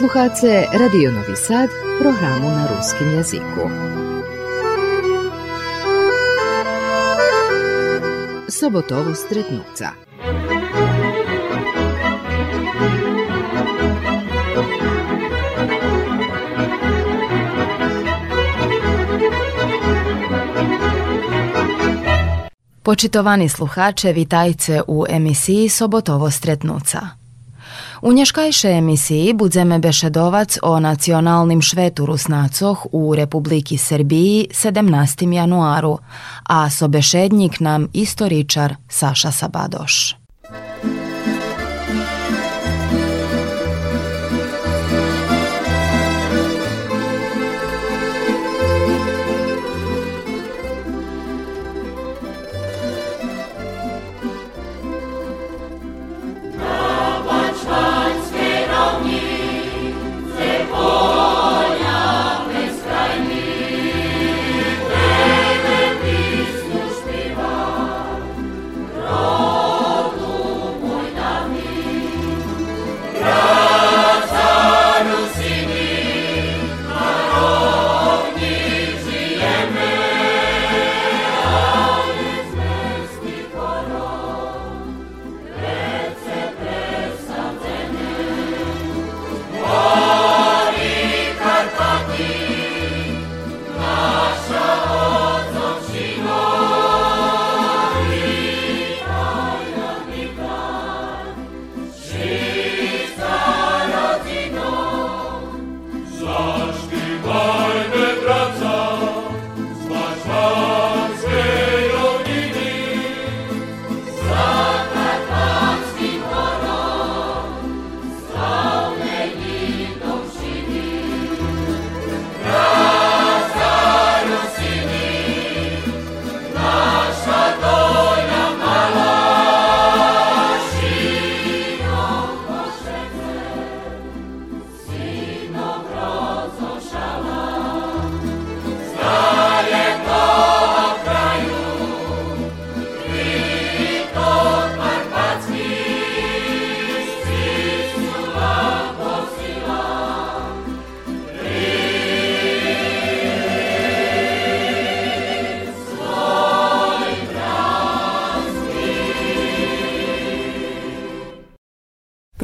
Slušate Radio Novi Sad, programu na ruskim jeziku. Sobotovo stretnuca. Počitovani sluhače, vitajce u emisiji Sobotovo stretnuca. U nješkajše emisiji budzeme bešedovac o nacionalnim švetu Rusnacoh u Republiki Srbiji 17. januaru, a sobešednik nam istoričar Saša Sabadoš.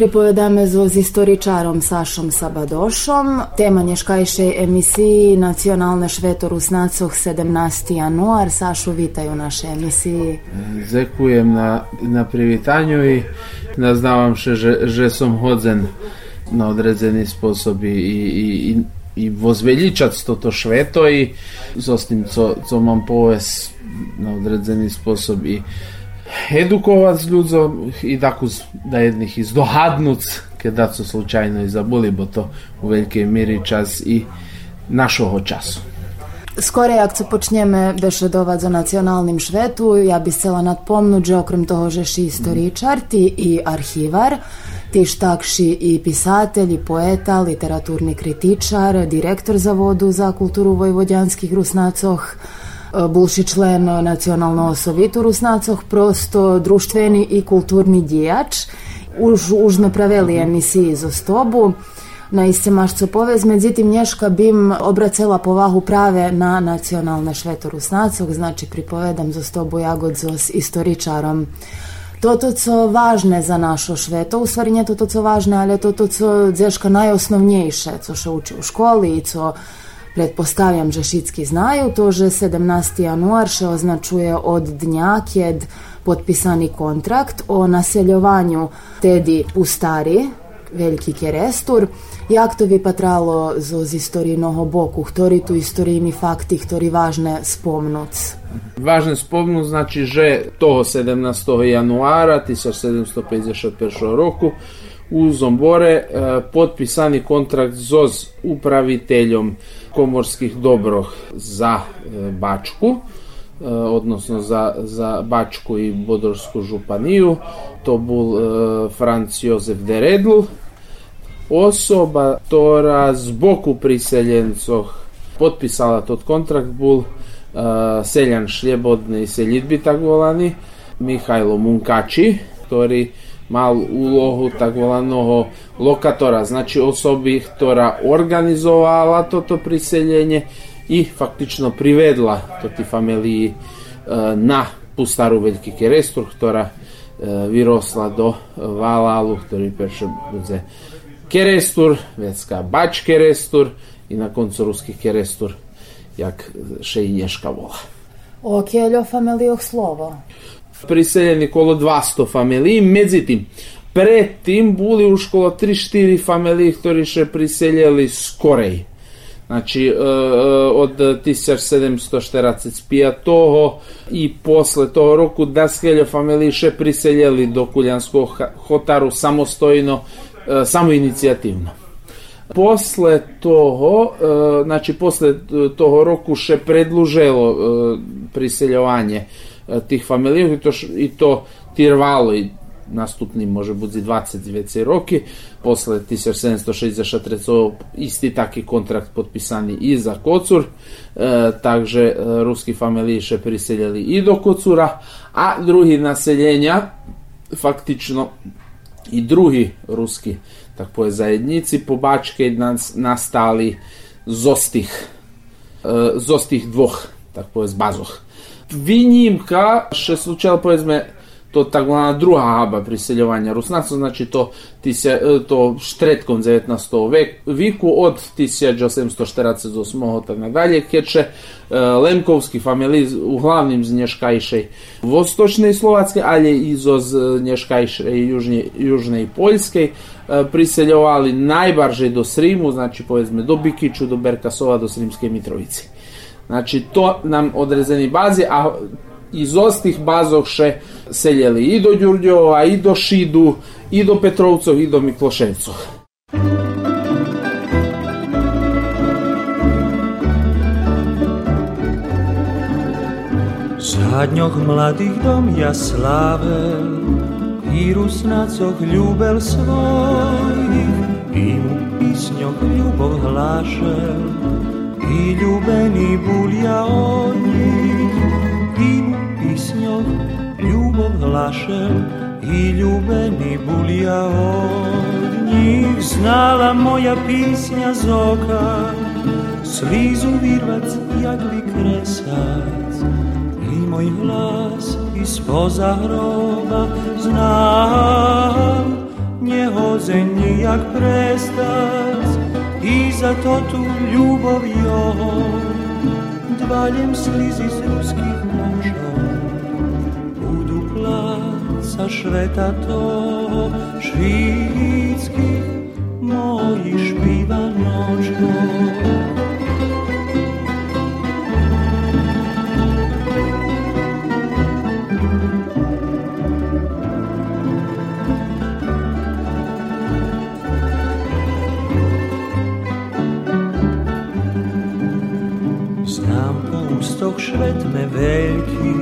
Pripovedame z istoričarom Sašom Sabadošom. Tema nješkajše emisiji Nacionalne švetorusnacoh 17. januar. Sašu, vitaj u našej emisiji. Zekujem na, na privitanju i naznavam še, že, že som hodzen na odredzeni sposob i, i, i, i vozveljičac to to šveto i zostim co, co mam poves na odredzeni sposob i edukovať s ľuďom i takú da jedných i zdohadnúť, keď co slučajno i zaboli, bo to u veľkej miri čas i našoho času. Skore, jak co počneme bešedovať za nacionalnim švetu, ja bi chcela nadpomnúť, že okrem toho, že si istoričar, ti i arhivar, ti štakši i pisatelj, i poeta, literaturni kritičar, direktor Zavodu za kulturu vojvodjanskih rusnacoh, bivši člen nacionalno osovitu Rusnacoh, prosto društveni i kulturni dijač. Už, už napravili emisiji za stobu na iscemašco povez, međutim Nješka bim obracela povahu prave na nacionalne šveto Rusnacog, znači pripovedam za stobu Jagod s istoričarom. Toto co važne za našo šveto, u stvari nije to co važne, ali to to co dzeška najosnovnejše, co še uči u školi i co Pretpostavljam, že šitski znaju to, že 17. januar še označuje od dnja kjed potpisani kontrakt o naseljovanju tedi u stari, veliki kerestur, jak to by patralo zo z istorijného boku, ktorý tu istorijní fakty, ktorý vážne spomnúc? Vážne spomnúc znači, že toho 17. januára 1751 roku u Zombore e, potpisani kontrakt s upraviteljom komorskih dobroh za e, Bačku, e, odnosno za, za Bačku i Bodorsku županiju, to bol Franc Jozef Deredl, osoba, ktorá z boku priseljencoh potpisala tot kontrakt, bol seljan šljebodni seljidbi tak volani, Mihajlo Munkači, ktorý mal úlohu volaného lokatora, znači osoby, ktorá organizovala toto priseljenje i faktično privedla toti familiji e, na Pustaru Veljki Kerestur, ktorá e, vyrosla do Valalu, ktorý perše bude Kerestur, vecka Bač Kerestur i na koncu ruski Kerestur, jak še i. O keljo familijoh slovo? Priseljeni kolo 200 familiji, međutim, predtim buli u školo 3-4 familiji, ktorí še priseljeli skorej. Znači, e, e, od 1745 i posle toho roku da skeljo familiji še priseljeli do Kuljanskog hotaru samostojno, e, samo inicijativno. Posle toho, znači posle toho roku še predluželo priseljovanje tých familií, i to, i to trvalo наступні, може бути, 29 роки. Після 1763 істий такий контракт підписаний і за Коцур. Е, також е, русські фамілії ще переселяли і до Коцура, а другі населення, фактично, і другі русські, так по заєдниці, побачки настали з тих, е, двох, так по базах. Vinjimka še slučajno povedzme to tak druga haba priseljovanja Rusnaca, znači to, tisja, to štretkom 19. Vek, viku od 1748. tak nadalje, keče e, Lemkovski familij uglavnim z Nješkajšej Vostočnej Slovatske, ali i z Nješkajšej Južne, Južne i Poljske e, priseljovali najbarže do Srimu, znači povedzme do Bikiću, do Berkasova, do Srimske Mitrovici. Znači to nam odrezeni bazi, a iz ostih bazov še seljeli i do Đurđova, i do Šidu, i do Petrovcov, i do Mikloševcov. Zadnjoh mladih dom ja slavel i rusnacoh ljubel svojih i mu pisnjoh ljubov hlašel i ljubeni bulja od njih i písňou ľubov hlašel i ľúbený bulia od nich znala moja písňa z oka. Slízu vyrvať jak vykresať. I môj hlas i spoza hroba znám. Nehodzeń nijak prestať i za to tu ľubov jeho dvaljem slizi z ruských mužov budú pláca šveta toho švíckých mojich špívanočkov. Szwetme wielki,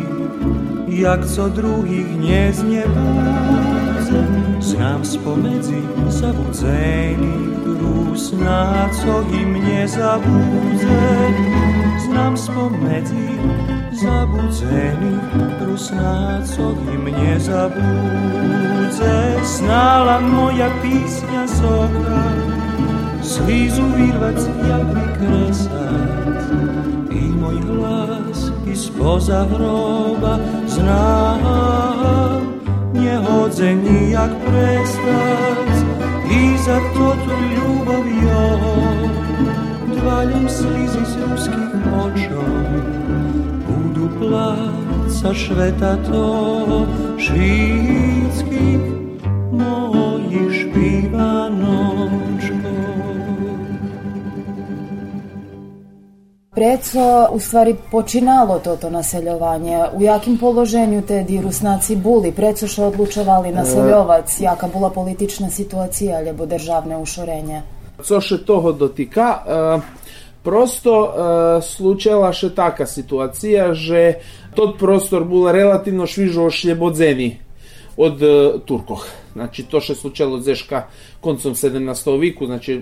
jak co drugich nie zniebudzę. Znam spomedzi zabudzeni, rusna, co i mnie zabudzę. Znam spomedzi zabudzeni, rusna, co i mnie zabudzę. Znala moja pisnia soka, slizu wirwać jak wykresać i mój glas spoza hroba znam Nie chodzę nijak prestać I za to tu ljubav jo Dvaljam slizi z ruskih očom Budu placa šveta to Švitskih mojih špivanočkov Preco u stvari počinalo toto naseljovanje. U jakim položenju te rusnaci buli? Preco što odlučovali naseljovac? Jaka bula politična situacija alebo državne ušorenje? Co še toho dotika, e, prosto e, slučela še taka situacija, že tot prostor bula relativno švižo ošljebodzeni od e, Turkoh. Znači to še slučalo zeška koncom 17. віку, znači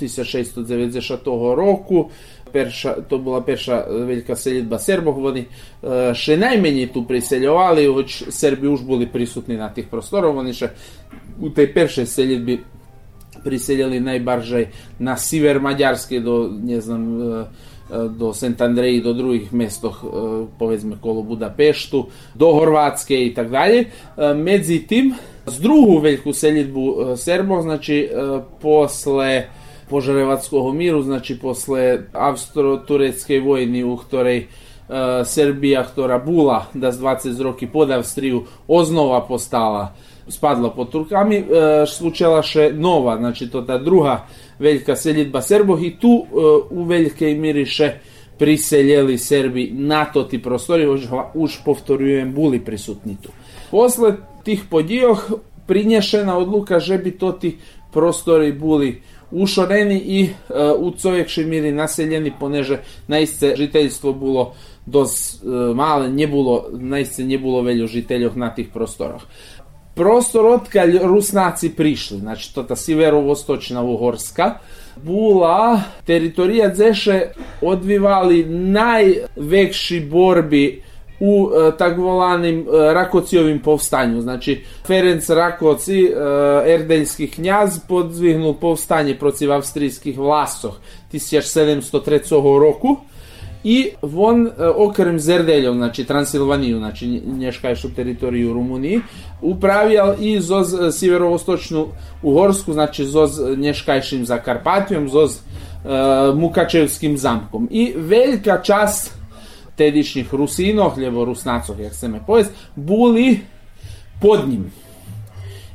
1690 roku, Перша то була перша велика селітба сербов. Вони е, ще наймені ту приселювали, хоч серби вже були присутні на тих просторах. Вони ще у тій першій селітбі приселили найбаржай на сівер Мадярський до не знам, е, е, до Сент Андреї, до других містах, е, повезме коло Будапешту, до Хорватської і так далі. Меді тим, з другу велику селітбу сербов, значить, після Požarevatskog miru, znači posle Avstro-Turecke vojni, u ktorej Serbija, ktora bula da z 20 roki pod Avstriju oznova postala spadla pod Turkami, slučela še nova, znači to ta druga veljka selitba Serbov i tu u veljke miriše priseljeli Serbi na to ti prostori, už, už povtorujem, buli prisutni tu. Posle tih podijoh prinješena odluka, že bi to ti prostori buli ušoreni i e, u covjekši naseljeni, poneže naiste žiteljstvo bilo doz e, male, nie bilo, naiste nie bilo veljo žiteljov na tih prostorah. Prostor odkalj Rusnaci prišli, znači to ta siverovostočna Uhorska, bula teritorija Zeše odvivali najvekši borbi u e, takvolanim e, Rakocijovim povstanju. Znači, Ferenc Rakoci, e, erdeljski knjaz, podzvihnul povstanje protiv avstrijskih vlasoh 1703 roku i von e, okrem Zerdeljom, znači Transilvaniju, znači nješkajšu teritoriju Rumuniji, upravljal i zoz e, sjeverovostočnu Uhorsku, znači zoz nješkajšim za Karpatijom, zoz e, Mukačevskim zamkom. I velika čast tedišnjih Rusinov, ljevo Rusnacov, jak se me povest, buli pod njim.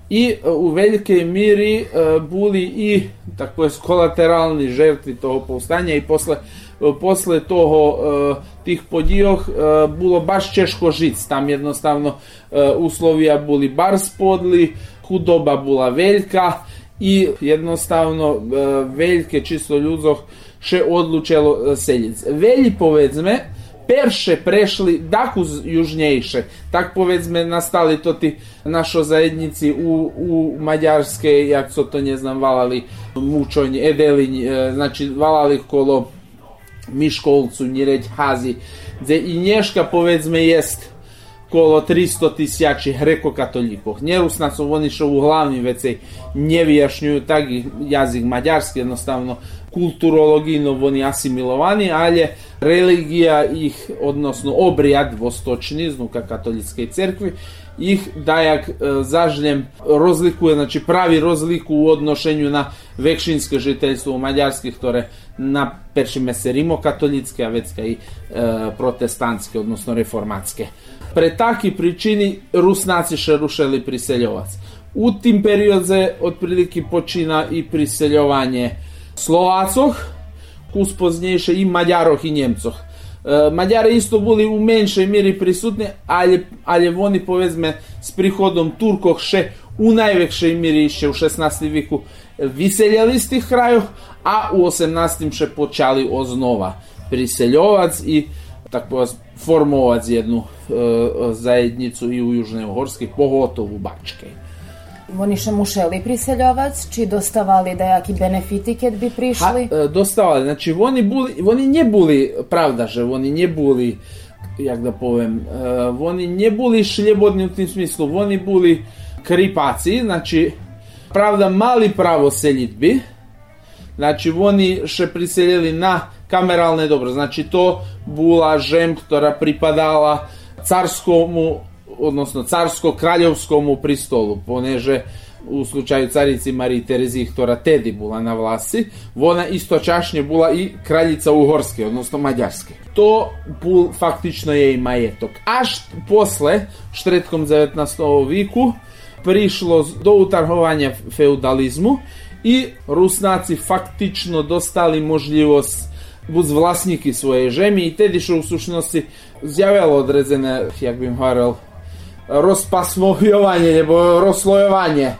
I u velikoj miri buli i tako je kolateralni žrtvi toho povstanja i posle posle toho tih podioh bilo baš češko žic. Tam jednostavno uslovija boli bar spodli, hudoba bila veljka i jednostavno veljke čisto ľudzoch še odlučilo seljic. Velji povedzme, perše prešli daku južnejše. Tak povedzme nastali to ti našo zajednici u, u Mađarske, jak so to ne znam, valali mučonj, edelinj, znači valali kolo Miškolcu, Njereď, Hazi, gdje i Nješka povedzme jest kolo 300 tisijači hreko-katolikov. Njerusnacom oni što u glavnim vecej ne vyjašnjuju tak jazik mađarski, jednostavno kulturologijno oni asimilovani, ali religija ih, odnosno obrijad vostočni, znuka katolickej cerkvi, ih dajak e, zažljem rozlikuje, znači pravi rozliku u odnošenju na vekšinske žiteljstvo u Mađarskih, ktoré na peršime se rimokatolicke, a vecka i e, protestantske, odnosno reformatske. Pre taki pričini Rusnaci še rušeli priseljovac. U tim periodze otprilike počina i priseljovanje Slovacoh, kus poznejše i Mađaroh i Njemcoh. E, Mađari isto bili u menšej miri prisutni, ali, ali oni povezme s prihodom Turkoh še u najvekšej miri še u 16. viku vyseljali z tih krajov a u 18. še počali oznova priseljovac i tako formovac jednu e, zajednicu i u Južnoj Uhorskej, pogotovo u Bačkej. Oni še mušeli priseljovac, či dostavali dajaki benefiti kad bi prišli? Ha, dostavali, znači oni, buli, oni nie buli, pravda, že oni nie buli, jak da povem, uh, oni nie buli šljebodni u tim smislu, oni buli kripaci, znači, pravda, mali pravo seljitbi, znači oni še priseljeli na kameralne dobro, znači to bula žem, która pripadala carskomu odnosno carsko-kraljevskomu pristolu, poneže u slučaju carici Mariji Terezi, ktorá tedy bula na vlasti, ona isto čašnje bula i kraljica Uhorske, odnosno Mađarske. To bul faktično jej majetok. Až posle, štretkom 19. viku, prišlo do utarhovanja feudalizmu i Rusnaci faktično dostali možljivost buz vlasniki svoje žemi i tedy što u sušnosti zjavilo odrezene, jak bih hovoril, rozpasmovjovanje nebo rozslojovanje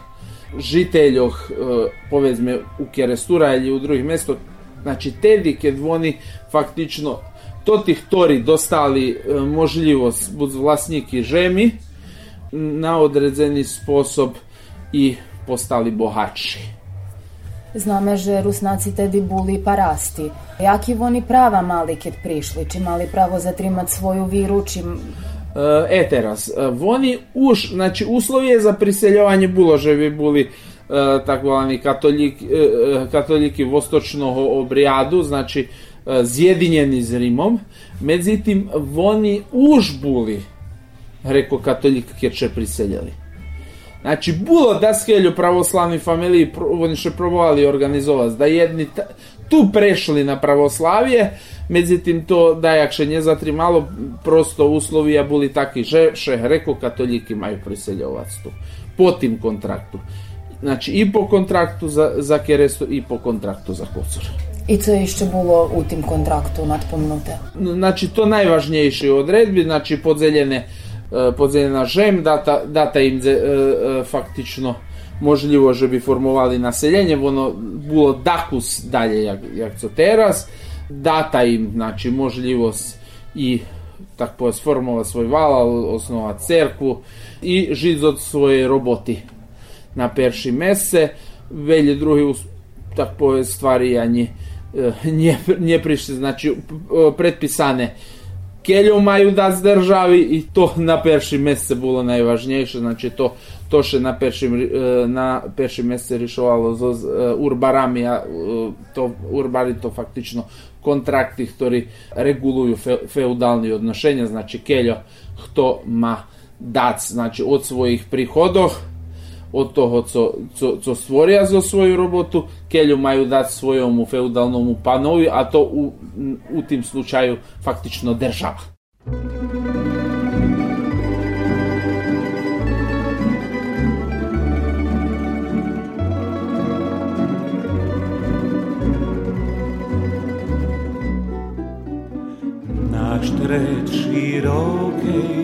žiteľoch e, povedzme u Kerestura ili u drugih mjesto znači tedi kad oni faktično to tih tori dostali e, možljivost bud vlasniki žemi na određeni sposob i postali bohatši. Zname, že Rusnaci tedy boli parasti. Jaki oni prava mali kad prišli? Či mali pravo zatrimat svoju viru? Či... E, teraz, e, oni už, znači uslovije za priseljovanje bilo, že bi boli e, takvani katolik, e, katoliki vostočnog obrijadu, znači zjedinjeni s Rimom, međutim, oni už buli, reko katolik, kjer će priseljali. Znači, bilo da skelju pravoslavni familiji, oni še probovali organizovati, da jedni tu prešli na pravoslavije, međutim to da jakše nje zatri malo, prosto uslovija bili taki, že še reko katoliki maju priseljovac tu, po tim kontraktu. Znači i po kontraktu za, za Keresto i po kontraktu za Kocor. I co jeszcze było u tim kontraktu nadpomnute? Znači to najvažnijši odredbi, znači podzeljene E, podzielena žem, data, data im e, e, faktično možljivo že bi formovali naseljenje, ono bilo dakus dalje jak, jak co teraz, data im, znači možljivost i tak powiem, sformować svoj wal, osnowa cerku i žit od svoje roboti na perši mese, velje drugi tak powiem, stvari ja nije, eh, nije, prišli, znači eh, pretpisane Келю маю дати з держави, і то на перші місце було найважніше. Значить, то, то ще на перші, на перші місце рішувало з урбарами, а то урбари то фактично контракти, які регулують феудальні відношення. Значить, келю, хто ма дати, значить, від своїх приходів, od toho, co, co, co stvoria za svoju robotu, keľu majú dať svojemu feudalnomu panovi a to u, u tým slučaju faktično država. Náš trec širokej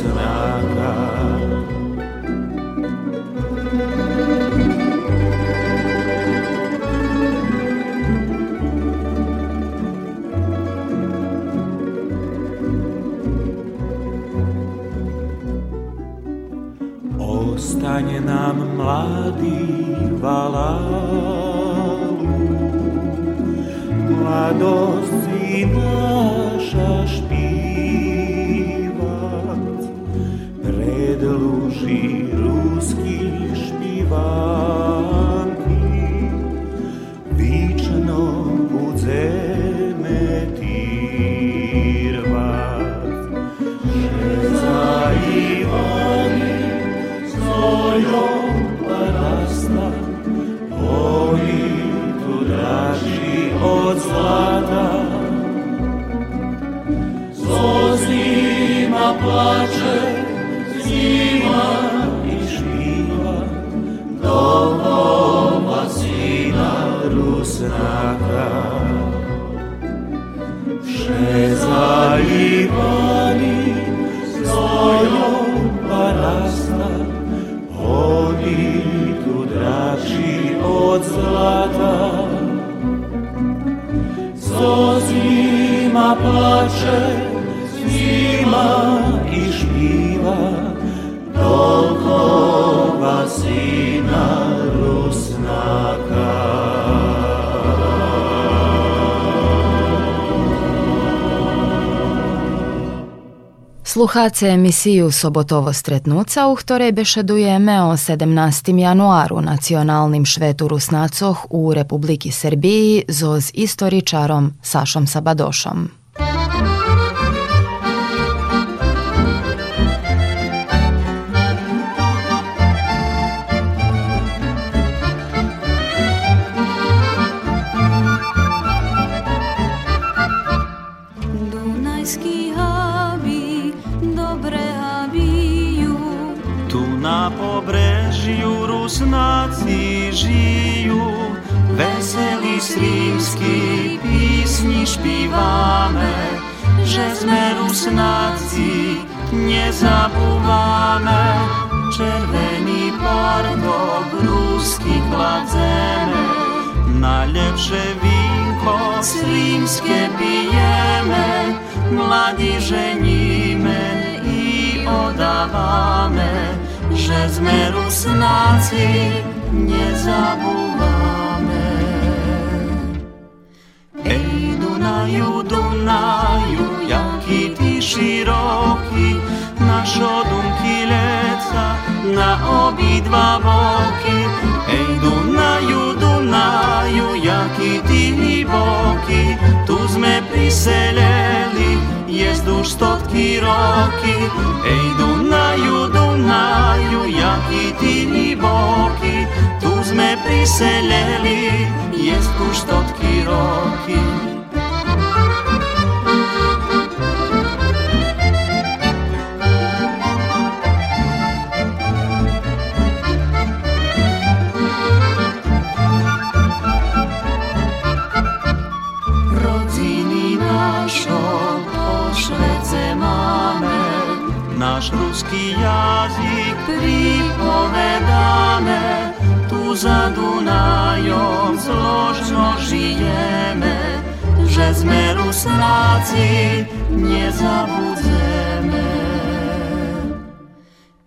Sonata. Sluchace emisiju Sobotovo stretnuca, u ktorej bešedujeme o 17. januaru nacionalnim švetu Rusnacoh u Republiki Srbiji zoz istoričarom Sašom Sabadošom. Rusnaci žiju, veseli srimski písni špívame, že sme Rusnaci nezabúvame. Červený pardok rusky kladzeme, najlepšie vínko srímske pijeme, mladí ženíme i odávame, že sme Rusnáci nie zawołamy. Ej Dunaju, Dunaju, jaki ty szeroki, Naszo dunki leca Na obidva boki Ej Dunaju, Dunaju Jaki ti liboki Tu sme priseleli jest Jezduš stotki roki Ej Dunaju, Dunaju Jaki ti liboki Tu sme priseleli jest Jezduš stotki roki zabudzemy.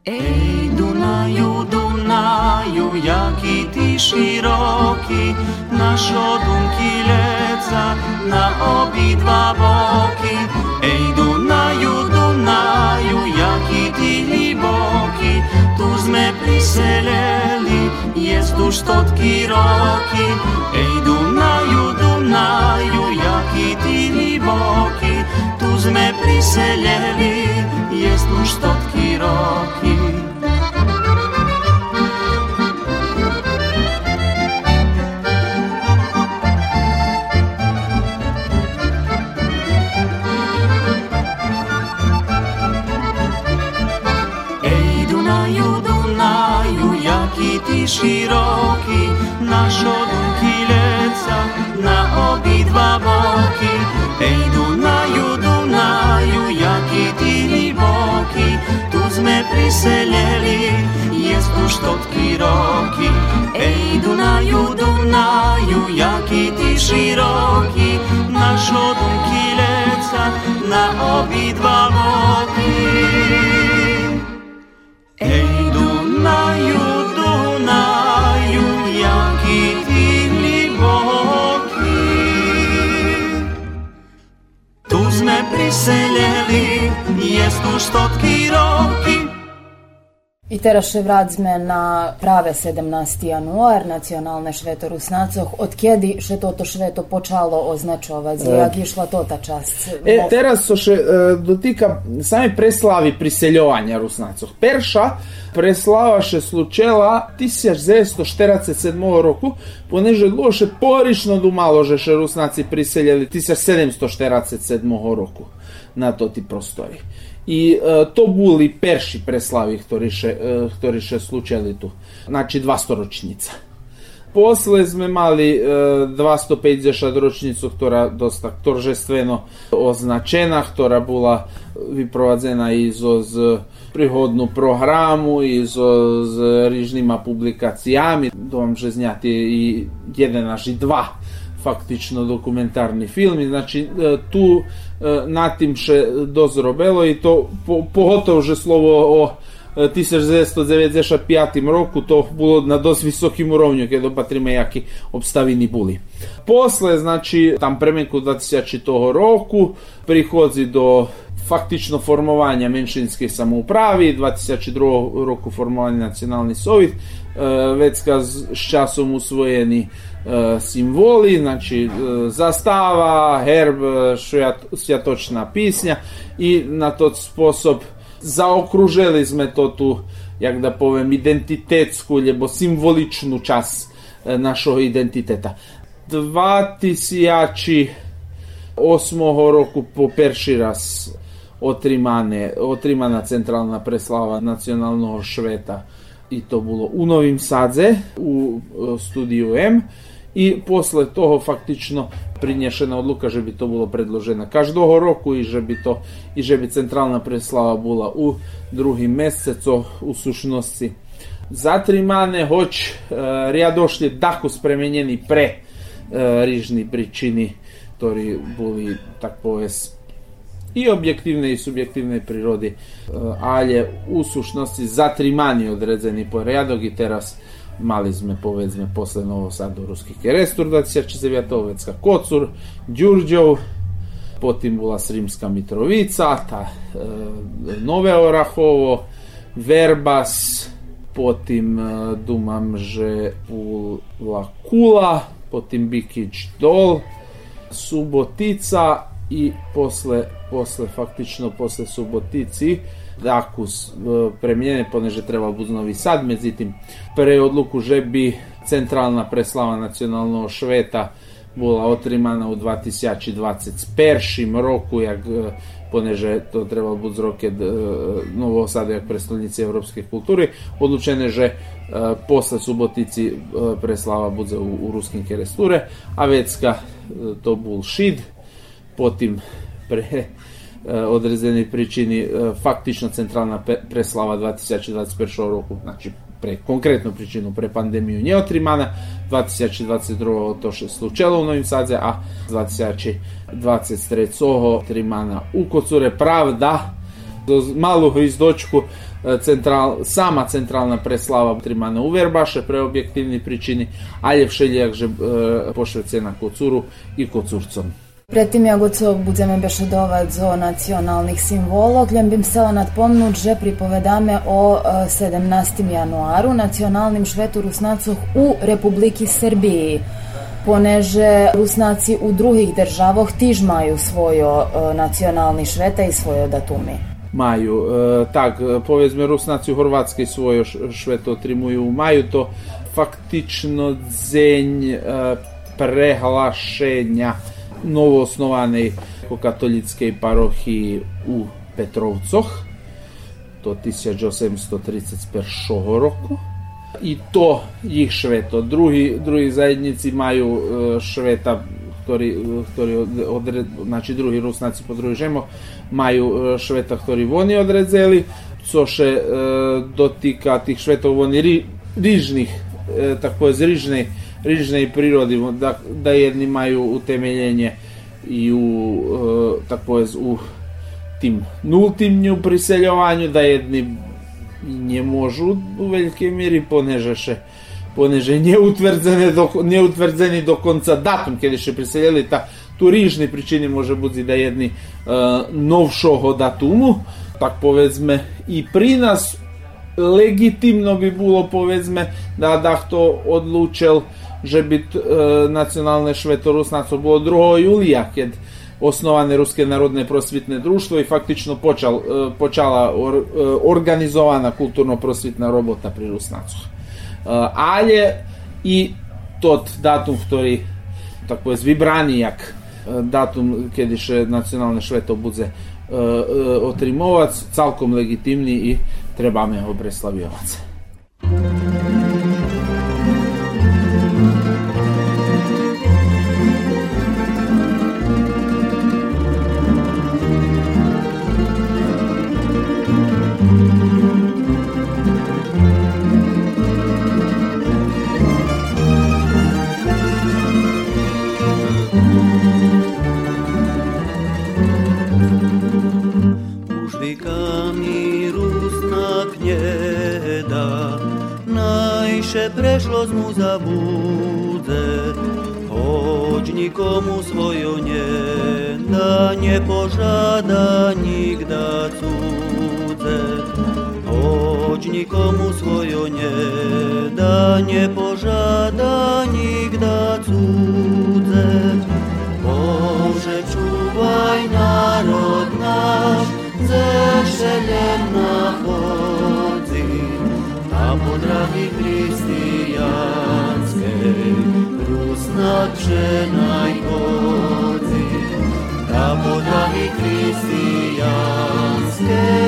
Ej, Dunaju, Dunaju, jaki ty szeroki, naszo dumki leca na obidwa boki. Ej, Dunaju, Dunaju, jaki ty глибокі, tu sme priseleli, jest już totki roki. Ej, Dunaju, Dunaju, jaki ty глибокі, tu sme priseleli, jest už stotky roky. Ej Dunaju, Dunaju, naš odumky leca na obidva boky. Ej Dunaju, Dunaju, tu sme priseleli, jest už stotky roky. Ej Dunaju, Dunaju, jaký ty široký, naš odumky leca na obidva boky. Ej I teraz się wracamy na prawe 17 januar, nacjonalne święto Rusnaców. Od kiedy się to, to święto poczęło oznaczować? E. Jak išla to ta czas? E, teraz to się e, dotyka samej preslavi priseljowania Rusnaców. Pierwsza preslava się slučela 1947 roku, ponieważ było się porično dumalo, że się Rusnaci priseljeli 1747 roku na to ti prostori. І е, то були перші преслави, хто ще е, ще случили тут. Значи 200-річниця. После сме мали е, 250 річницю, яка доста торжествено означена, яка була випровадзена і з, пригодну програму, і з, з різними публікаціями. Думаю, що зняти і один, аж і два фактично документарний фільм. І, значить, е, ту е, над тим ще дозробило, і то погото вже слово о е, 1995 року то було на досить високим уровню, коли патримо, які обставини були. После, значить, там примінку 2000 року приходить до фактично формування меншинської самоуправи, 2002 року формування Національний совіт, E, vecka s časom usvojeni e, simboli, znači e, zastava, herb, svjatočna pisnja i na tot sposob zaokružili sme to tu, jak da povem, identitetsku, ljebo simboličnu čas našog identiteta. 2008 roku po perši raz otrimane, otrimana centralna preslava nacionalnog šveta i to bilo u Novim Sadze u e, studiju M i posle toho faktično prinješena odluka že bi to bilo predloženo každого roku i že bi to i že bi centralna preslava bila u drugi mjeseco u sušnosti zatrimane hoć e, rjadošli daku spremenjeni pre e, rižni i objektivne i subjektivne prirodi, e, ali je u sušnosti zatrimani odredzeni Rejadog i teraz mali sme povedzme posle Novo u ruskih se Čezevijatovecka Kocur, Đurđov, potim bila Srimska Mitrovica, ta e, Nove Orahovo, Verbas, potim e, dumam že u lakula, potim Bikić Dol, Subotica, i posle, posle faktično posle Subotici Dakus e, premijene, poneže treba bud Novi Sad, međutim pre odluku že bi centralna preslava nacionalnog šveta bola otrimana u 2021 roku, jak e, poneže to treba bud z roke e, Novo Sadu jak prestolnici evropske kultury, odlučene že posle Subotici preslava bude u, u ruskim keresture, a vecka to bul šid, potim pre e, određenih pričini e, faktično centralna preslava 2021 roku, znači pre konkretnu pričinu pre pandemiju nje otrimana, 2022 to še slučelo u Novim Sadze, a 2023 otrimana u Kocure, pravda, do malu izdočku e, central, sama centralna preslava otrimana u Verbaše pre objektivni pričini, a je všelijak že e, pošvecena Kocuru i Kocurcom. Predtým, co budeme bešedovať zo nacionalnih simbolov, len bym chcela nadpomnúť, že pripovedáme o e, 17. januaru nacionalnim švetu Rusnacoh u Republiki Srbiji. Poneže Rusnaci u drugih državoh tiž maju svojo e, nacionalni šveta i svoje datumi. maju. E, tak, e, Rusnaci u Horvatskoj svoje š- šveto otrimuju u maju, to faktično dzenj e, prehlašenja novoosnovanej katolíckej parochii u Petrovcoch do 1831 року. І то їх швето. Другі другі заєдніці маю е, швета, які, які, значить, другі руснаці подружимо, маю е, швета, які вони одрезали. Це ще е, дотика тих шветов, вони ріжних, так пояс, ріжних rižne i prirodi, da, da jedni imaju utemeljenje i u, e, tako u tim nultimnju priseljovanju, da jedni nje možu u velike mjeri ponežeše poneže neutvrdzeni do, neutvrdzeni do konca datum kada se priseljeli, ta tu rižni pričini može biti da jedni e, novšoho datumu, tak povezme i pri nas legitimno bi bilo povezme da da kto že bi nacionalne Švetorusnaco bilo 2. julija, kad osnovane Ruske narodne prosvjetne društvo i faktično počal, počala or, organizovana kulturno-prosvjetna robota pri Rusnacu. Ali je i tot datum, ktorý tako je vybraný jak datum, kedy še nacionalne šveto budze otrimovac, celkom legitimný i trebame ho preslaviovac. kreślos mu zabudzę, choć nikomu swoją nie da, nie pożada nigda cudze. Choć nikomu swoją nie da, nie pożada nigda cudze. Boże, czuwaj naród nasz, ze na przynajmody, da potrafi chrystijańskiej.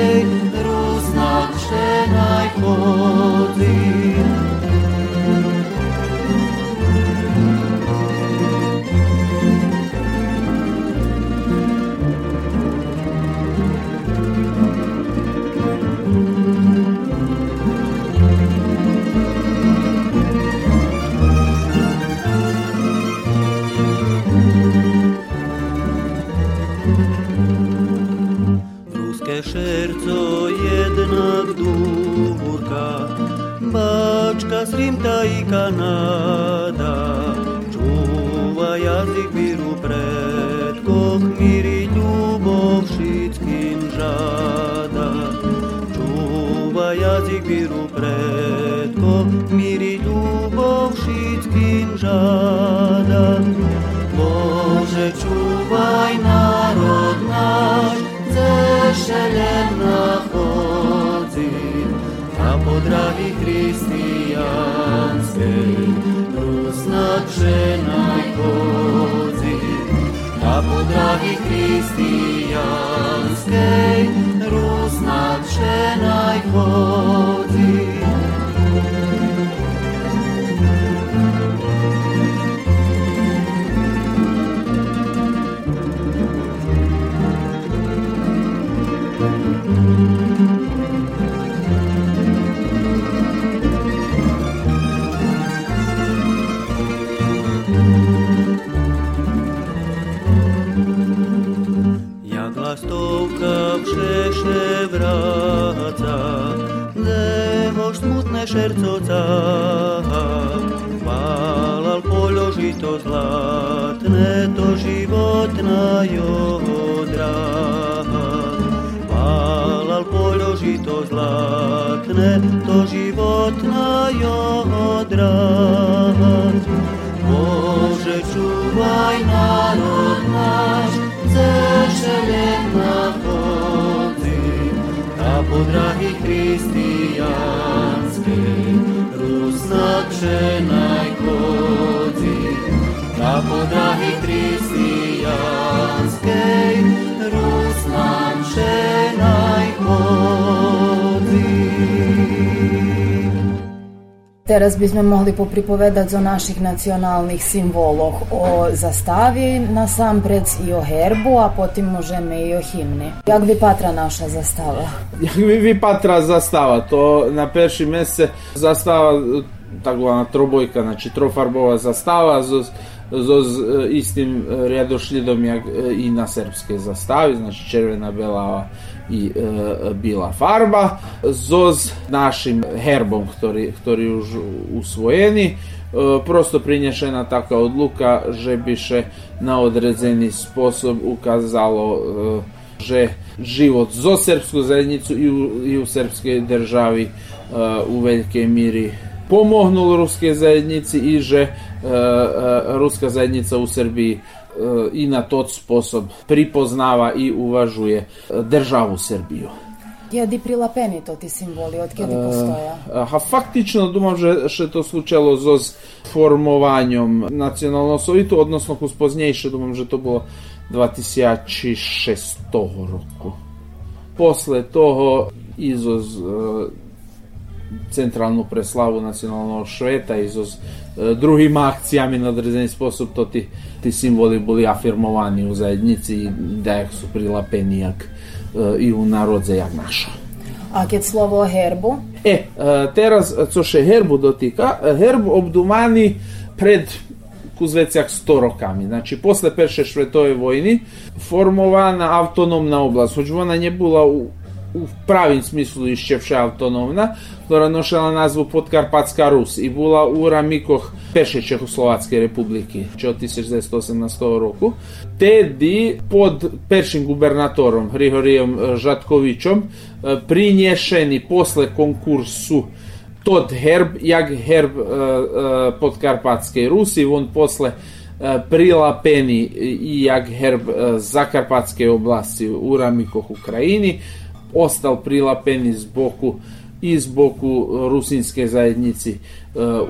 Bačka z Rimta i Kanada. Čúva jazyk víru predkoch, míri ľubov všetkým žáda. Čúva jazyk víru predkoch, míri ľubov všetkým žáda. Bože, čúvaj národ náš, šelem nachodzi, tu značenaj poziv, da podragi hristijanskej, tu značenaj poziv. Zehož smutné šerco cáha, Válal položito zlatné, to životná jeho dráha. Válal položito zlatné, to životná jeho dráha. Bože, čuvaj národ Rusnak všenaj chodzi. A po drahi hristijanskej, Rusnak všenaj chodzi. Teraz by sme mohli popripovedať o našich nacionalnih simboloh, o zastavi nasампред i o herbu, a potom možeme i o himni. Jak bi patra naša zastava? Jak vi, vi patra zastava, to na perši mese zastava takva trobojka, znači trofarbova zastava z, z, z rjadošljidom jak e, i na srpske zastavi, znači červena, belava i e, farba, zoz našim herbom, ktorý, ktorý už usvojeni, e, prosto prinješena taka odluka, že bi še na odredzeni sposob ukazalo e, že život zo srpsku zajednicu i u, i u srpskej državi u velikej miri pomohnul ruske zajednici i že e, e, ruska zajednica u Srbiji e, i na tot sposob pripoznava i uvažuje e, državu Srbiju. Kedy prilapeni to ti simboli, od kedy postoja? А фактично думам že ще то случало зо з формуванням національного совіту, односно кус познейше, думам, že to було 2006 року. После того ізо centrálnu preslavu nacionálneho sveta i so e, druhima akcijami na određeni spôsob, to ti, ti simboli boli afirmovani u zajednici da ih su jak, i u narodze jak naša. A keď slovo herbu? E, e teraz, e, co še herbu dotika, herb obdumani pred kuzvecjak 100 rokami. Znači, posle Perše švetove vojni formovana autonomna oblast. Hoć ona nje bila u w prawym smyslu jeszcze autonomna, która nosila nazwu Podkarpacka Rus i była u ramikoch pierwszej Czechosłowackiej Republiki, czyli 1918 roku. Wtedy pod pierwszym gubernatorem Grigoriem Żadkowiczem przyniesieni posle konkursu тот герб, як герб Подкарпатської Русі, він після прилапений і як герб Закарпатської області у рамках України. ostal prilapen boku i zboku rusinske zajednici e,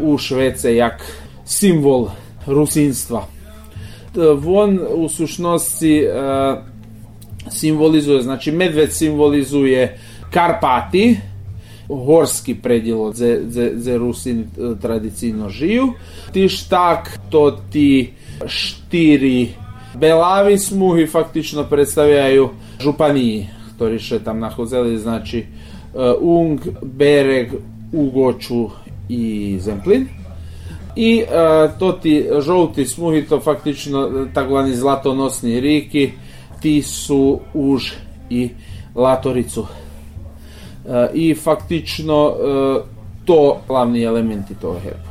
u Švece jak simbol rusinstva. E, von u sušnosti e, simbolizuje, znači medved simbolizuje Karpati, horski predjelo ze, ze, ze Rusini tradicijno žiju. Ti štak, to ti štiri belavi smuhi faktično predstavljaju županiji ktorí še tam nachodzeli, znači e, Ung, Bereg, Ugoču i Zemplin. I e, to ti žolti smuhi, to faktično e, takozvani zlatonosni riki, ti su Už i Latoricu. I faktično to glavni elementi toga herba.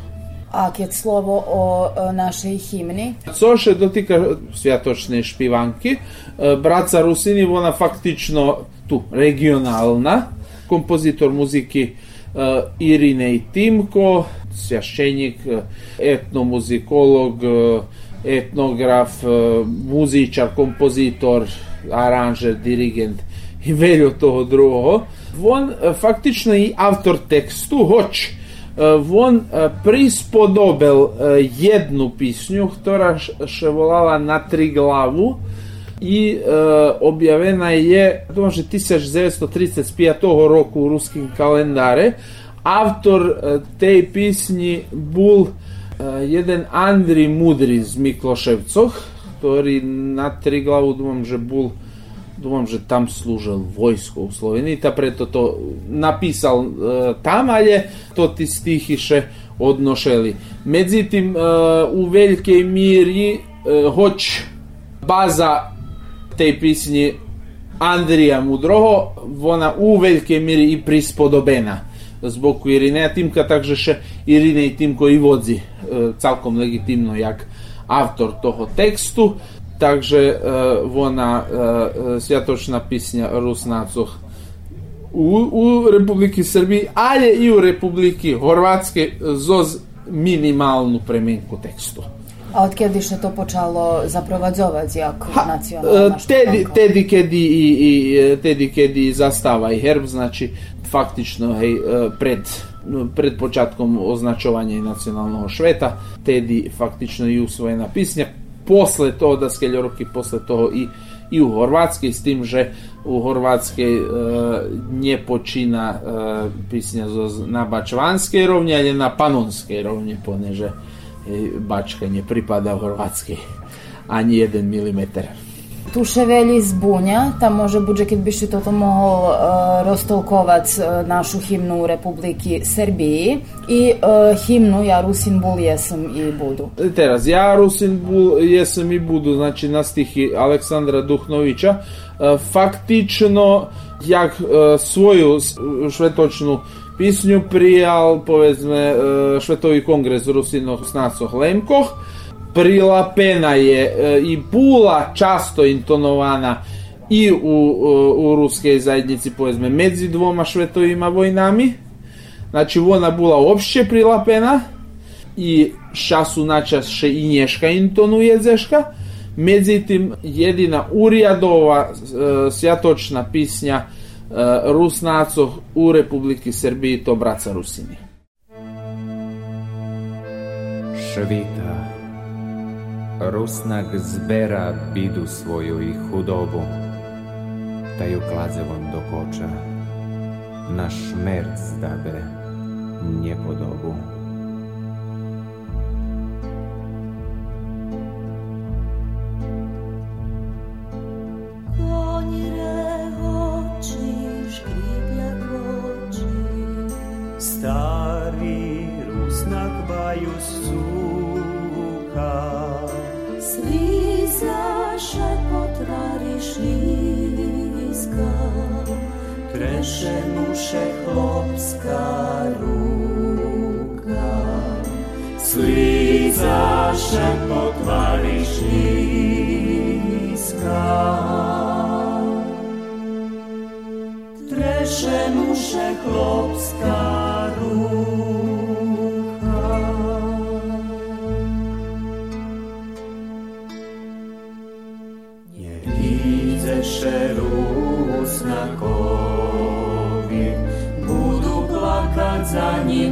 A keď slovo o e, našej himni? Co še dotika svjatočne špivanki, e, braca Rusini, ona faktično tu regionalna, kompozitor muziki e, Irine i Timko, svjašćenik, etnomuzikolog, etnograf, muzičar, kompozitor, aranžer, dirigent i veljo toho drugo. On faktično i autor tekstu, hoć Е, Він е, присподобив одну е, пісню, яка ще волала на три главу і об'явлена є, думаю, 1935 року у русському календарі. Автор тієї пісні був один Андрій Мудрий з Міклошевців, який на три главу, думаю, вже був že že tam slúžil vojsko u Sloveniji, ta preto to napisal e, tam, ale to ti stihi odnošeli. Međutim, e, u velikej miri, e, hoć baza tej pisnji Andrija Mudroho, ona u velikej miri i prispodobena zbog Irineja Timka, takže še Irinej Timko i vodzi e, calkom legitimno jak autor toho tekstu. Takže e, ona e, e, svjatočna pisnja Rusnacoh u, u Republiki Srbiji, ali i u Republiki Horvatske zoz minimalnu premenku tekstu. A od kedy še to počalo zaprovadzovať jak Ha, nacionalna e, Tedi, tedi kedi i, i e, kedi zastava i herb, znači faktično hej, e, pred pred počatkom označovanja nacionalnog šveta, tedi faktično i usvojena pisnja. Posle toho da skeljoroki, posle toho i i u Horvatskoj, s tim, že u Horvatskoj e, nje počina e, pisnja na Bačvanske rovnje, ali na Panonske rovnje, poneže e, Bačka nje pripada Horvatskoj, ani jeden milimetar. Tu še veli zbunja, tam može budže keď by si toto mohol uh, roztolkovať uh, našu himnu u Republiki Srbiji i uh, himnu Ja Rusin bul jesam i budu. Teraz, ja Rusin bul, jesam i budu, znači na stihi Aleksandra Duhnovića, e, faktično, jak e, svoju švetočnu pisnju prijal, povedzme, e, švetovi kongres Rusino snacoh Lemkoh, prilapena je e, i pula často intonovana i u, u, u ruskej zajednici povedzme medzi dvoma švetovima vojnami. Znači vona bula opšte prilapena i času na čas še i nješka intonu jedzeška. Međutim, jedina Urijadova e, svjatočna pisnja e, Rusnacov u Republiki Srbiji to braca Rusini. Švita Rusnak zbera bidu svoju i hudobu. Ta ju kladzevom dokoča Na šmerc dabe njepodobu. Stari rusnak baju suka za szepot wariszliska, tresze muszę chłopska ruka. Sli za szepot wariszliska, tresze muszę ruka. Казані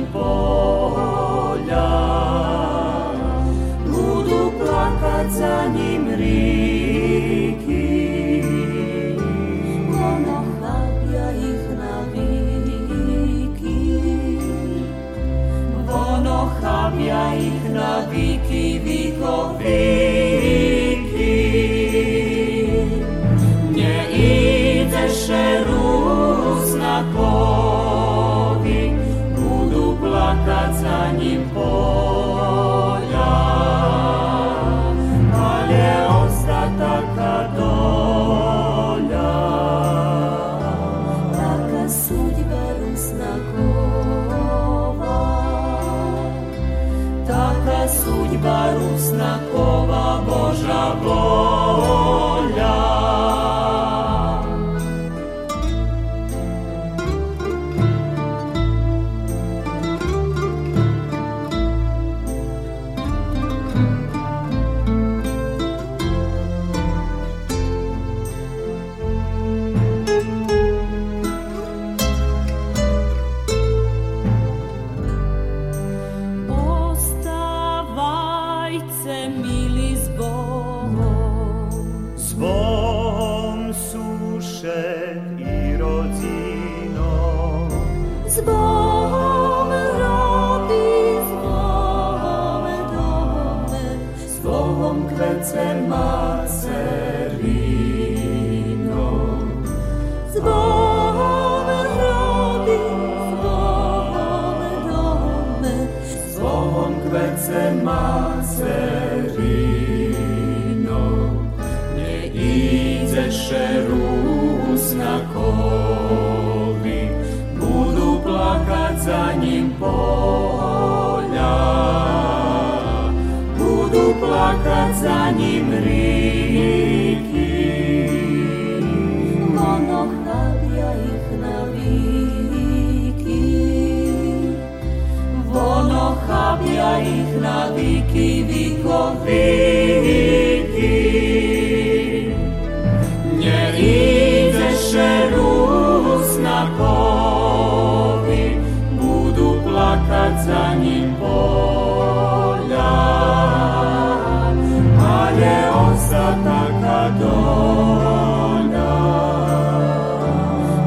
поля. Буду плакать за ним реки, но храбря их навіки. Воно хаб'я їх навіки віковіки. Не іде ще рус на кого, kazaniem pola, ale ostataka dola.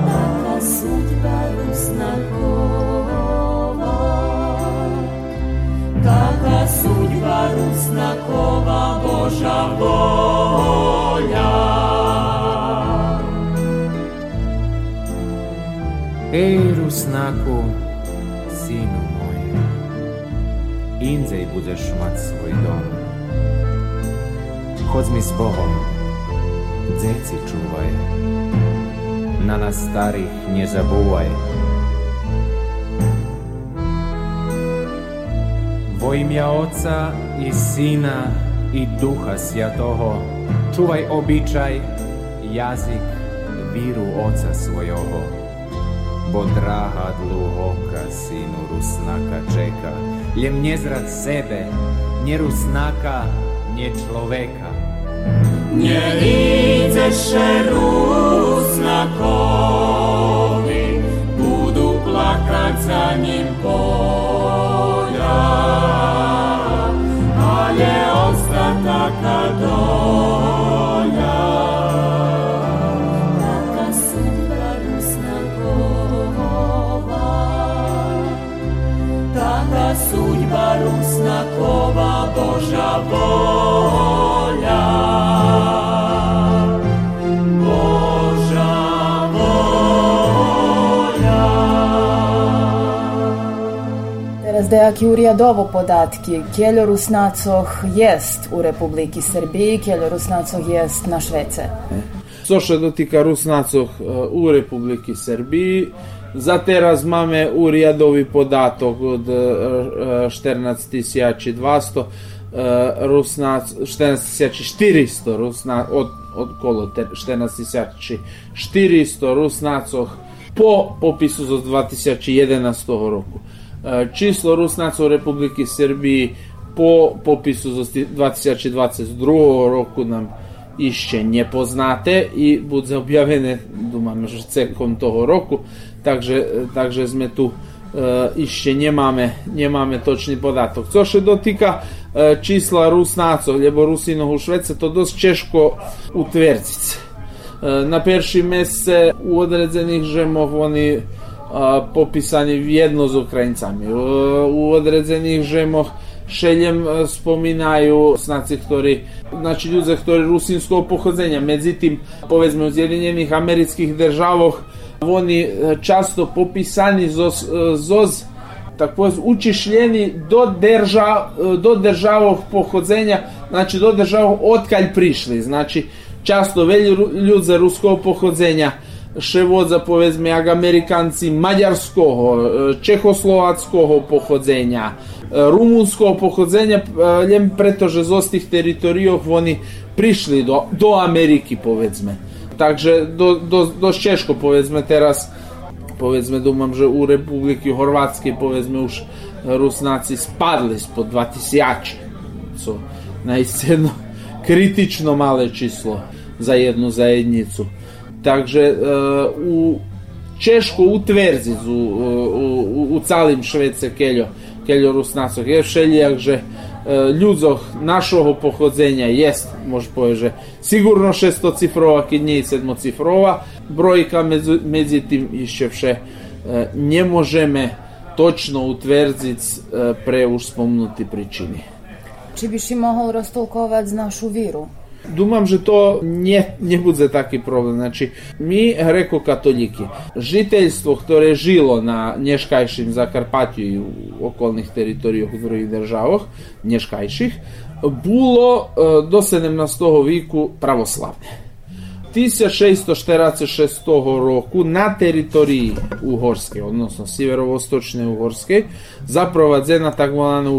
Taka sudba ruznakowa, taka sudba ruznakowa Boża wola. Ej, Rusnaku, budeš mať svoj dom. Chodz mi s Bohom, dzeci čuvaj, na nás starých nezabúvaj. Vo imja Oca i Sina i Duha Sjatoho, čuvaj običaj, jazik víru oca svojho, bo dráha dlhuhoka synu Rusnaka čeka, je mnjezrat sebe, nie rusnaka, nie człowieka. Nie widzę szerus rusnakowi, budu plakać za nim Bóg. Dejaki uriadovo podatki. Kjeljo Rusnacoh jest u Republiki Srbiji, Kjeljo Rusnacoh jest na Švece. Co še dotika Rusnacov e, u Republiki Srbiji, za teraz mamy uriadovi podatok od e, e, 14.200 e, Rusnac, 14.400 Rusna, od, od 14.400 Rusnacov po popisu za 2011 roku. E, Číslo Rusnacov Republiky Srbiji po popisu za 2022 roku nam іще не познате і буде об'явлене, думаємо, що цілком того року. Также, также ми tu e, іще не маємо, не маємо точний податок. Co ще дотика e, числа руснацов, лебо русинов у Швеці, то досить чешко утвердити. E, Na перші місце у odredzeних žemoch вони popisani jedno z Ukrajincami. U odredzenih žemoch šeljem e, spominaju znaci, ktorí, znači ľudia, ktorí rusinského pochodzenia. Međutim, povedzme u Zjedinjenih amerických državoch, oni e, často popisani zoz, e, zoz tak povedz, učišljeni do, drža, do državog pohodzenja, znači do državog odkalj prišli. Znači, často veli ru- ljudi ruskog pohodzenja, ševodza povedzme jak Amerikanci mađarskog, čehoslovackog pohodzenja, rumunskog pohodzenja, e, ljem pretože z ostih teritorijov oni prišli do, do Ameriki povedzme. Takže do, do, dosť češko povedzme teraz povedzme думам, že u Republiky Horvátskej povedzme už Rusnáci spadli spod 2000 co naiste jedno kritično malé číslo za jednu zajednicu takže e, u Češko utvrdzić u, u, u, u calim Švece keljo, keljo Rusnacog je všelijak, že e, ľudzoch našого pochodzenja jest, može povedať, že sigurno šestocifrova, keď nie je sedmocifrova brojka, medzi, medzi tým ešte vše e, ne možeme točno utvrdziť e, pre už spomnutí príčiny. Či bi si mohol roztolkovať našu víru? Думам, že to ne, nebude taký problém. Znači, my, grekokatolíky, žiteľstvo, ktoré žilo na neškajším Zakarpatiu i u okolných teritorijách u drugih državoch, neškajších, було до 17 віку православне. 1646 року на території Угорської, односно Сєвєро-Восточної Угорської, запроваджена так звана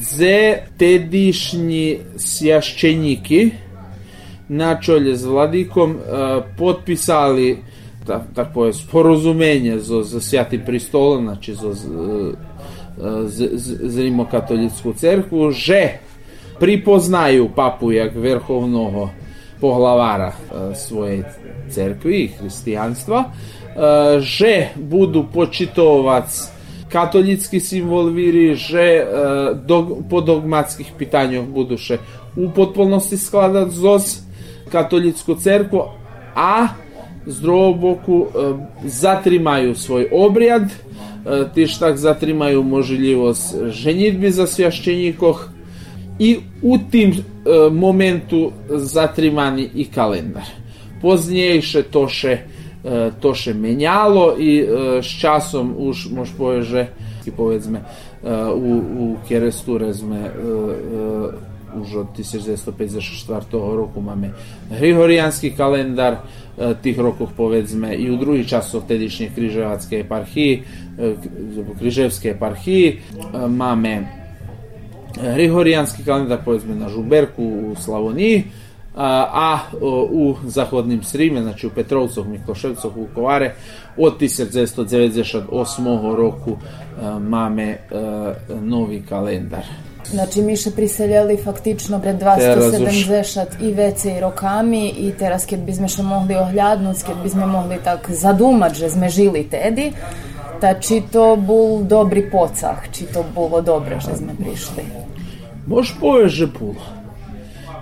Дзе тедишни священики на чоле с владиком е, подписали та, такое споразумение за, за Святи престола, значи за, за, е, е, за Римокатолицку церкву, že pripoznaju papu jak vrhovnog poglavara svoje cerkvi i hristijanstva, že budu počitovac katolicki simbol viri, že e, dog, po dogmatskih pitanjah buduše. U potpunosti skladat zoz katolicku cerkvu, a z druhého boku e, zatrimaju svoj obrijad, e, tiež tak zatrimaju možljivosť ženitby za svjašćenikoh. I u tim momentu zatrimani i kalendar. Poznijejše to то ще міняло, і з часом уж мож повеже, і повedzme, у, у Keresturezme už od 1954 roku máme grigoriánsky kalendár, tých rokoch povedzme i u druhých časov vtedejšej križovatskej eparchii, križevskej eparchii. Máme grigoriánsky kalendár povedzme na Žuberku u Slavonii, a u zahodnim Srime, znači u Petrovcoh, u Vukovare, od 1998. roku e, mame e, novi kalendar. Znači, mi še priseljeli faktično pred 270 i WC i rokami i teraz kad bismo še mogli ohljadnuti, kad bismo mogli tak zadumat, že sme žili tedi, ta či to bol dobri pocah, či to bilo dobro, že sme prišli? Možeš poveš, že.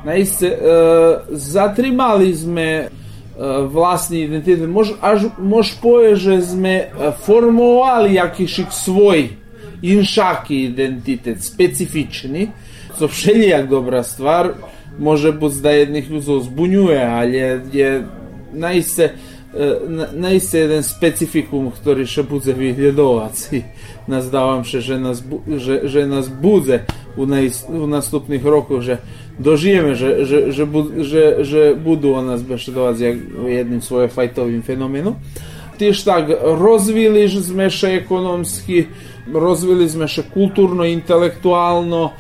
Naiste, e, zatrimali sme e, vlastni identitet, mož, až, mož poje, že sme e, formovali jakišik svoj inšaki identitet, specifični, co všelijak dobra stvar, može biti da jednih ljudi zbunjuje, ali je, je naiste, na jest jeden specyfikum, który się budzę w Jedołac i nazdałam się, że nas, że, że nas budzę u, najs, u następnych roku, że dożyjemy, że, że, że, że, że budu o nas Beszedołac jak jednym swoim fajtowym fenomenu. Tyż tak, rozwiliśmy się ekonomski, rozwiliśmy się kulturno, intelektualno,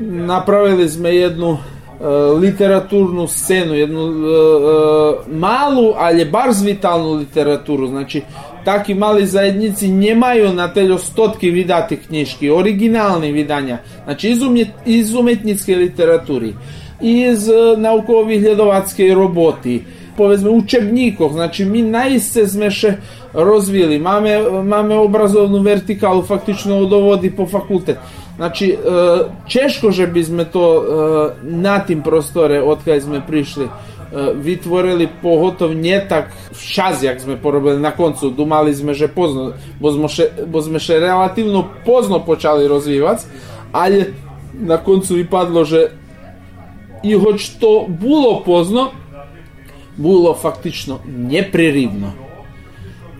napravili sme jednu E, literaturnu scenu, jednu e, e, malu, ali bar zvitalnu literaturu. Znači, taki mali zajednici nemaju na telo stotki vidati knjiški, originalni vidanja, znači iz, umjet, iz umetničke literaturi, iz naukovih ljedovatske roboti, povezme učebnikov, znači mi najse zmeše rozvili, mame, mame obrazovnu vertikalu faktično odovodi po fakultet. Znači, e, češko, že bi sme to e, na tim prostore, odkaj sme prišli, e, vytvorili pohotov nie tak včas, jak sme porobili na koncu. Dumali sme, že pozno, bo sme še, bo sme še relativno pozno počali rozvívať, ale na koncu vypadlo, že i hoć to було позно, було фактично непрерivno.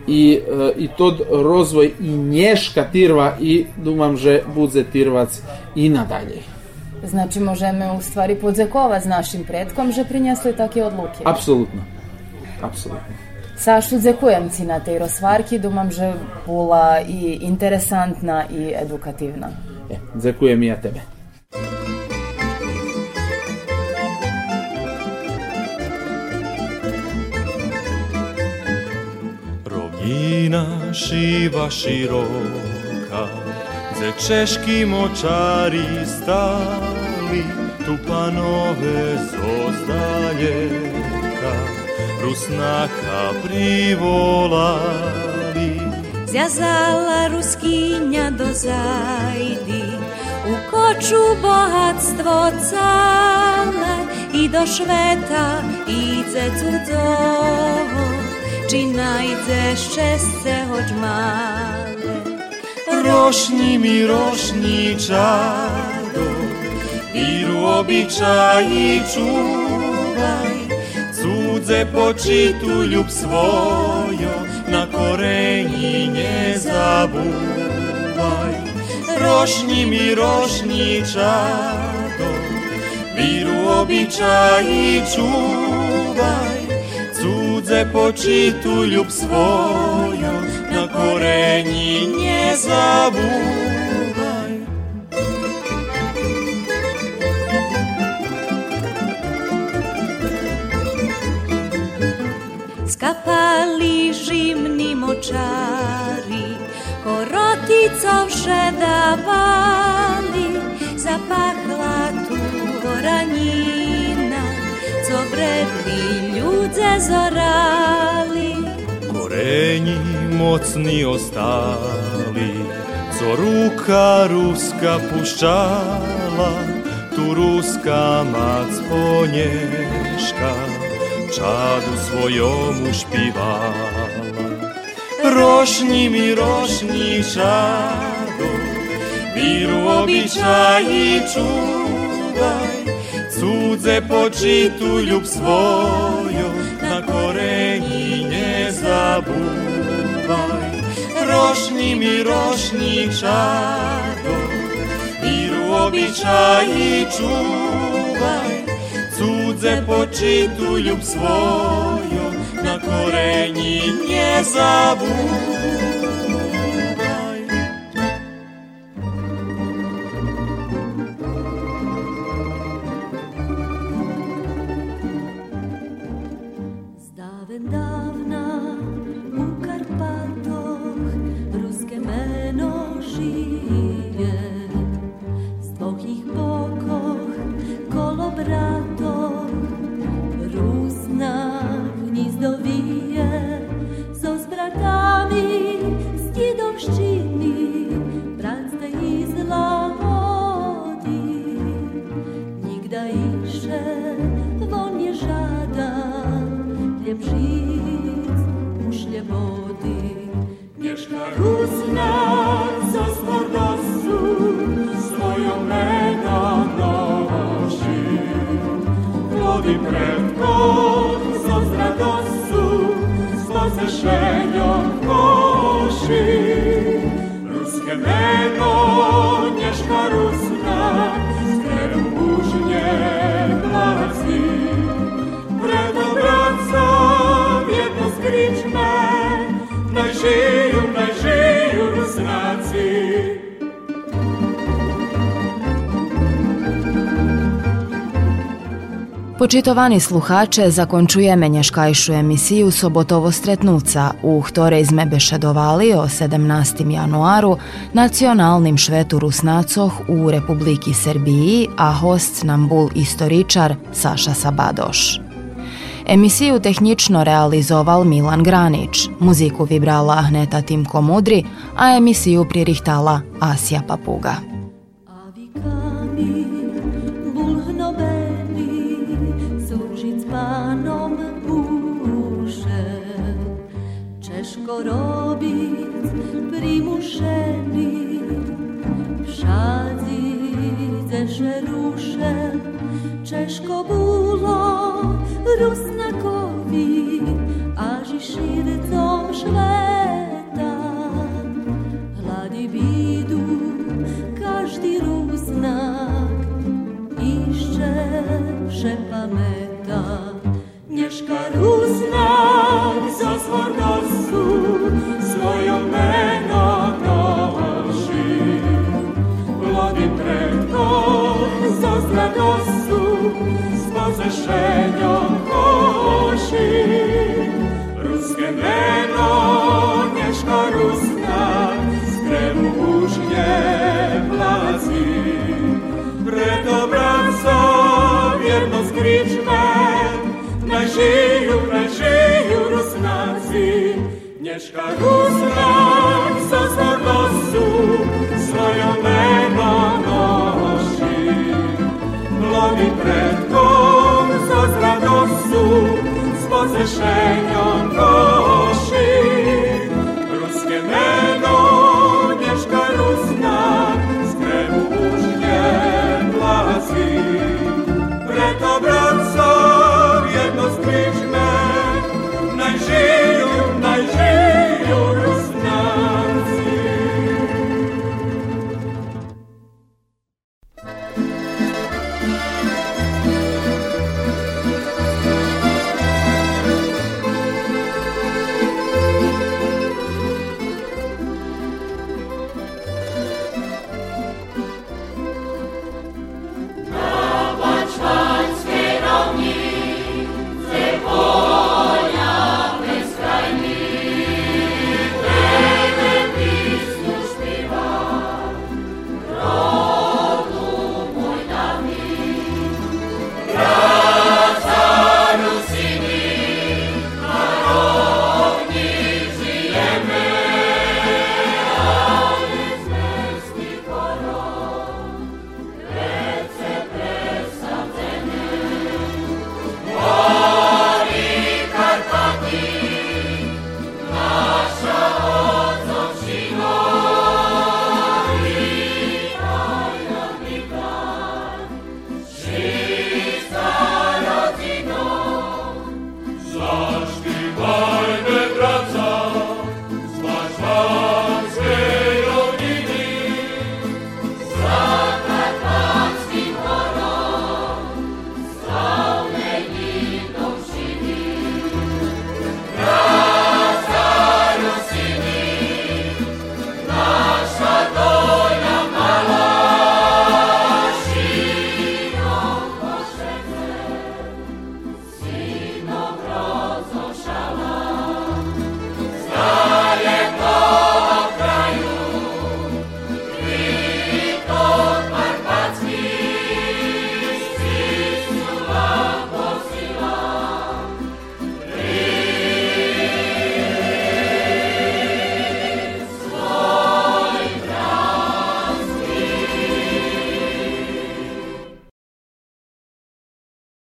i, e, i tod rozvoj i nješka tirva i dumam že budze tirvac i nadalje. Znači možemo u stvari podzakovati s našim predkom, že prinjesli takve odluke. Apsolutno. Apsolutno. Sašu dzekujem ci na tej rozvarki, dumam že bula i interesantna i edukativna. E, dzekujem i ja tebe. Kraina siwa široka, ze češki močari stali, tu panove zostajeka, Rusnaka privolali. Zjazala Ruskinja do zajdi, u koču bohatstvo cale, i do šveta, i cecurcovo. чи найде щастя хоч мале. Rośni mi rośniczado i obyczaji czuwaj. Cudze poczytu lub swojo, na koreni nie zabuwaj. Rośni mi rośniczado, wiru obyczaji czuwaj. Čuvaj, Cudze počitu ljub svojo, Na koreni nje zabuvaj. Skapali žimni močari, koroticovše davali, zapachla tu goranina, co vredni ljudze zorali. Koreni mocni ostali, co ruka ruska puščala, tu ruska mac ponješka, čadu svojomu špivala. Rošnji mi rošnji čado, viru običaji čuvaj, cudze poczytu lub swoją na koreni nie zabuwaj. Rośni mi rośni czado i obicza i czuwaj. Cudze poczytu lub swoją na koreni nie zabuwaj. Počitovani sluhače, zakončuje menješkajšu emisiju Sobotovo Stretnuca u Htorezme Bešedovali o 17. januaru nacionalnim švetu Rusnacoh u Republiki Srbiji, a host nam bul istoričar Saša Sabadoš. Emisiju tehnično realizoval Milan Granić, muziku vibrala Ahneta Timko Mudri, a emisiju pririhtala Asija Papuga. naše duše Češko bulo, Rusnakovi, a Žiširica